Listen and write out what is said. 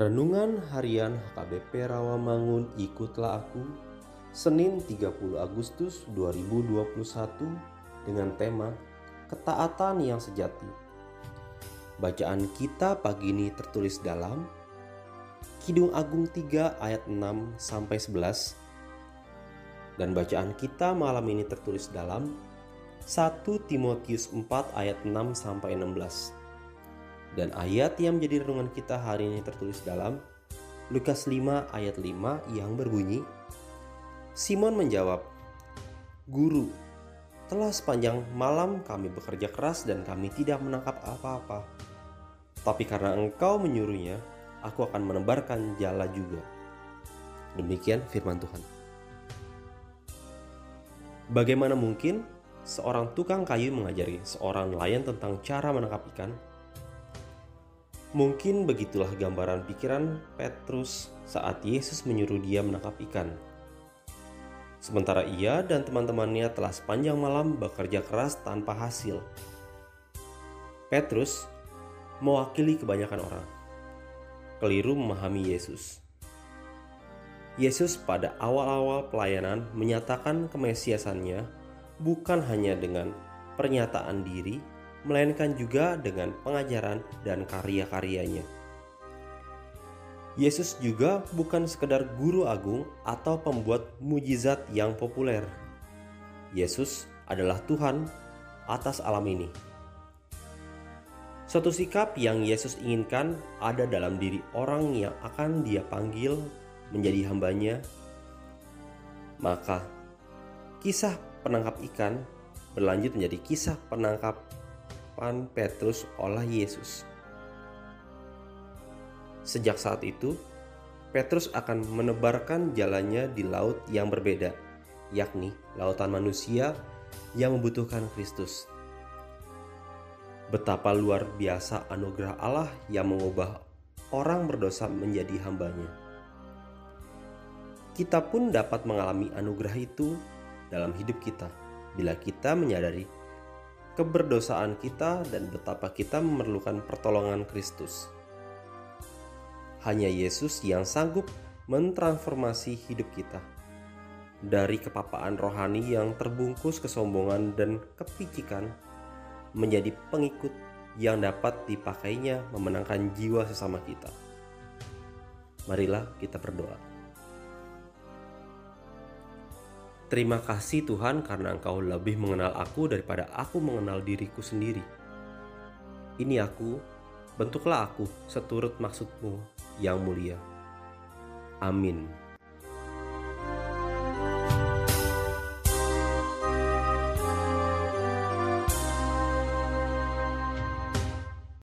Renungan Harian HKBP Rawamangun Ikutlah Aku Senin 30 Agustus 2021 dengan tema Ketaatan yang Sejati. Bacaan kita pagi ini tertulis dalam Kidung Agung 3 ayat 6 sampai 11 dan bacaan kita malam ini tertulis dalam 1 Timotius 4 ayat 6 sampai 16 dan ayat yang menjadi renungan kita hari ini tertulis dalam Lukas 5 ayat 5 yang berbunyi Simon menjawab, Guru, telah sepanjang malam kami bekerja keras dan kami tidak menangkap apa-apa. Tapi karena engkau menyuruhnya, aku akan menebarkan jala juga. Demikian firman Tuhan. Bagaimana mungkin seorang tukang kayu mengajari seorang nelayan tentang cara menangkap ikan? Mungkin begitulah gambaran pikiran Petrus saat Yesus menyuruh dia menangkap ikan. Sementara ia dan teman-temannya telah sepanjang malam bekerja keras tanpa hasil. Petrus mewakili kebanyakan orang. Keliru memahami Yesus. Yesus pada awal-awal pelayanan menyatakan kemesiasannya bukan hanya dengan pernyataan diri, melainkan juga dengan pengajaran dan karya-karyanya. Yesus juga bukan sekedar guru agung atau pembuat mujizat yang populer. Yesus adalah Tuhan atas alam ini. Suatu sikap yang Yesus inginkan ada dalam diri orang yang akan dia panggil menjadi hambanya. Maka kisah penangkap ikan berlanjut menjadi kisah penangkap penangkapan Petrus oleh Yesus. Sejak saat itu, Petrus akan menebarkan jalannya di laut yang berbeda, yakni lautan manusia yang membutuhkan Kristus. Betapa luar biasa anugerah Allah yang mengubah orang berdosa menjadi hambanya. Kita pun dapat mengalami anugerah itu dalam hidup kita bila kita menyadari keberdosaan kita dan betapa kita memerlukan pertolongan Kristus. Hanya Yesus yang sanggup mentransformasi hidup kita dari kepapaan rohani yang terbungkus kesombongan dan kepicikan menjadi pengikut yang dapat dipakainya memenangkan jiwa sesama kita. Marilah kita berdoa. Terima kasih Tuhan karena Engkau lebih mengenal aku daripada aku mengenal diriku sendiri. Ini aku, bentuklah aku seturut maksudmu yang mulia. Amin.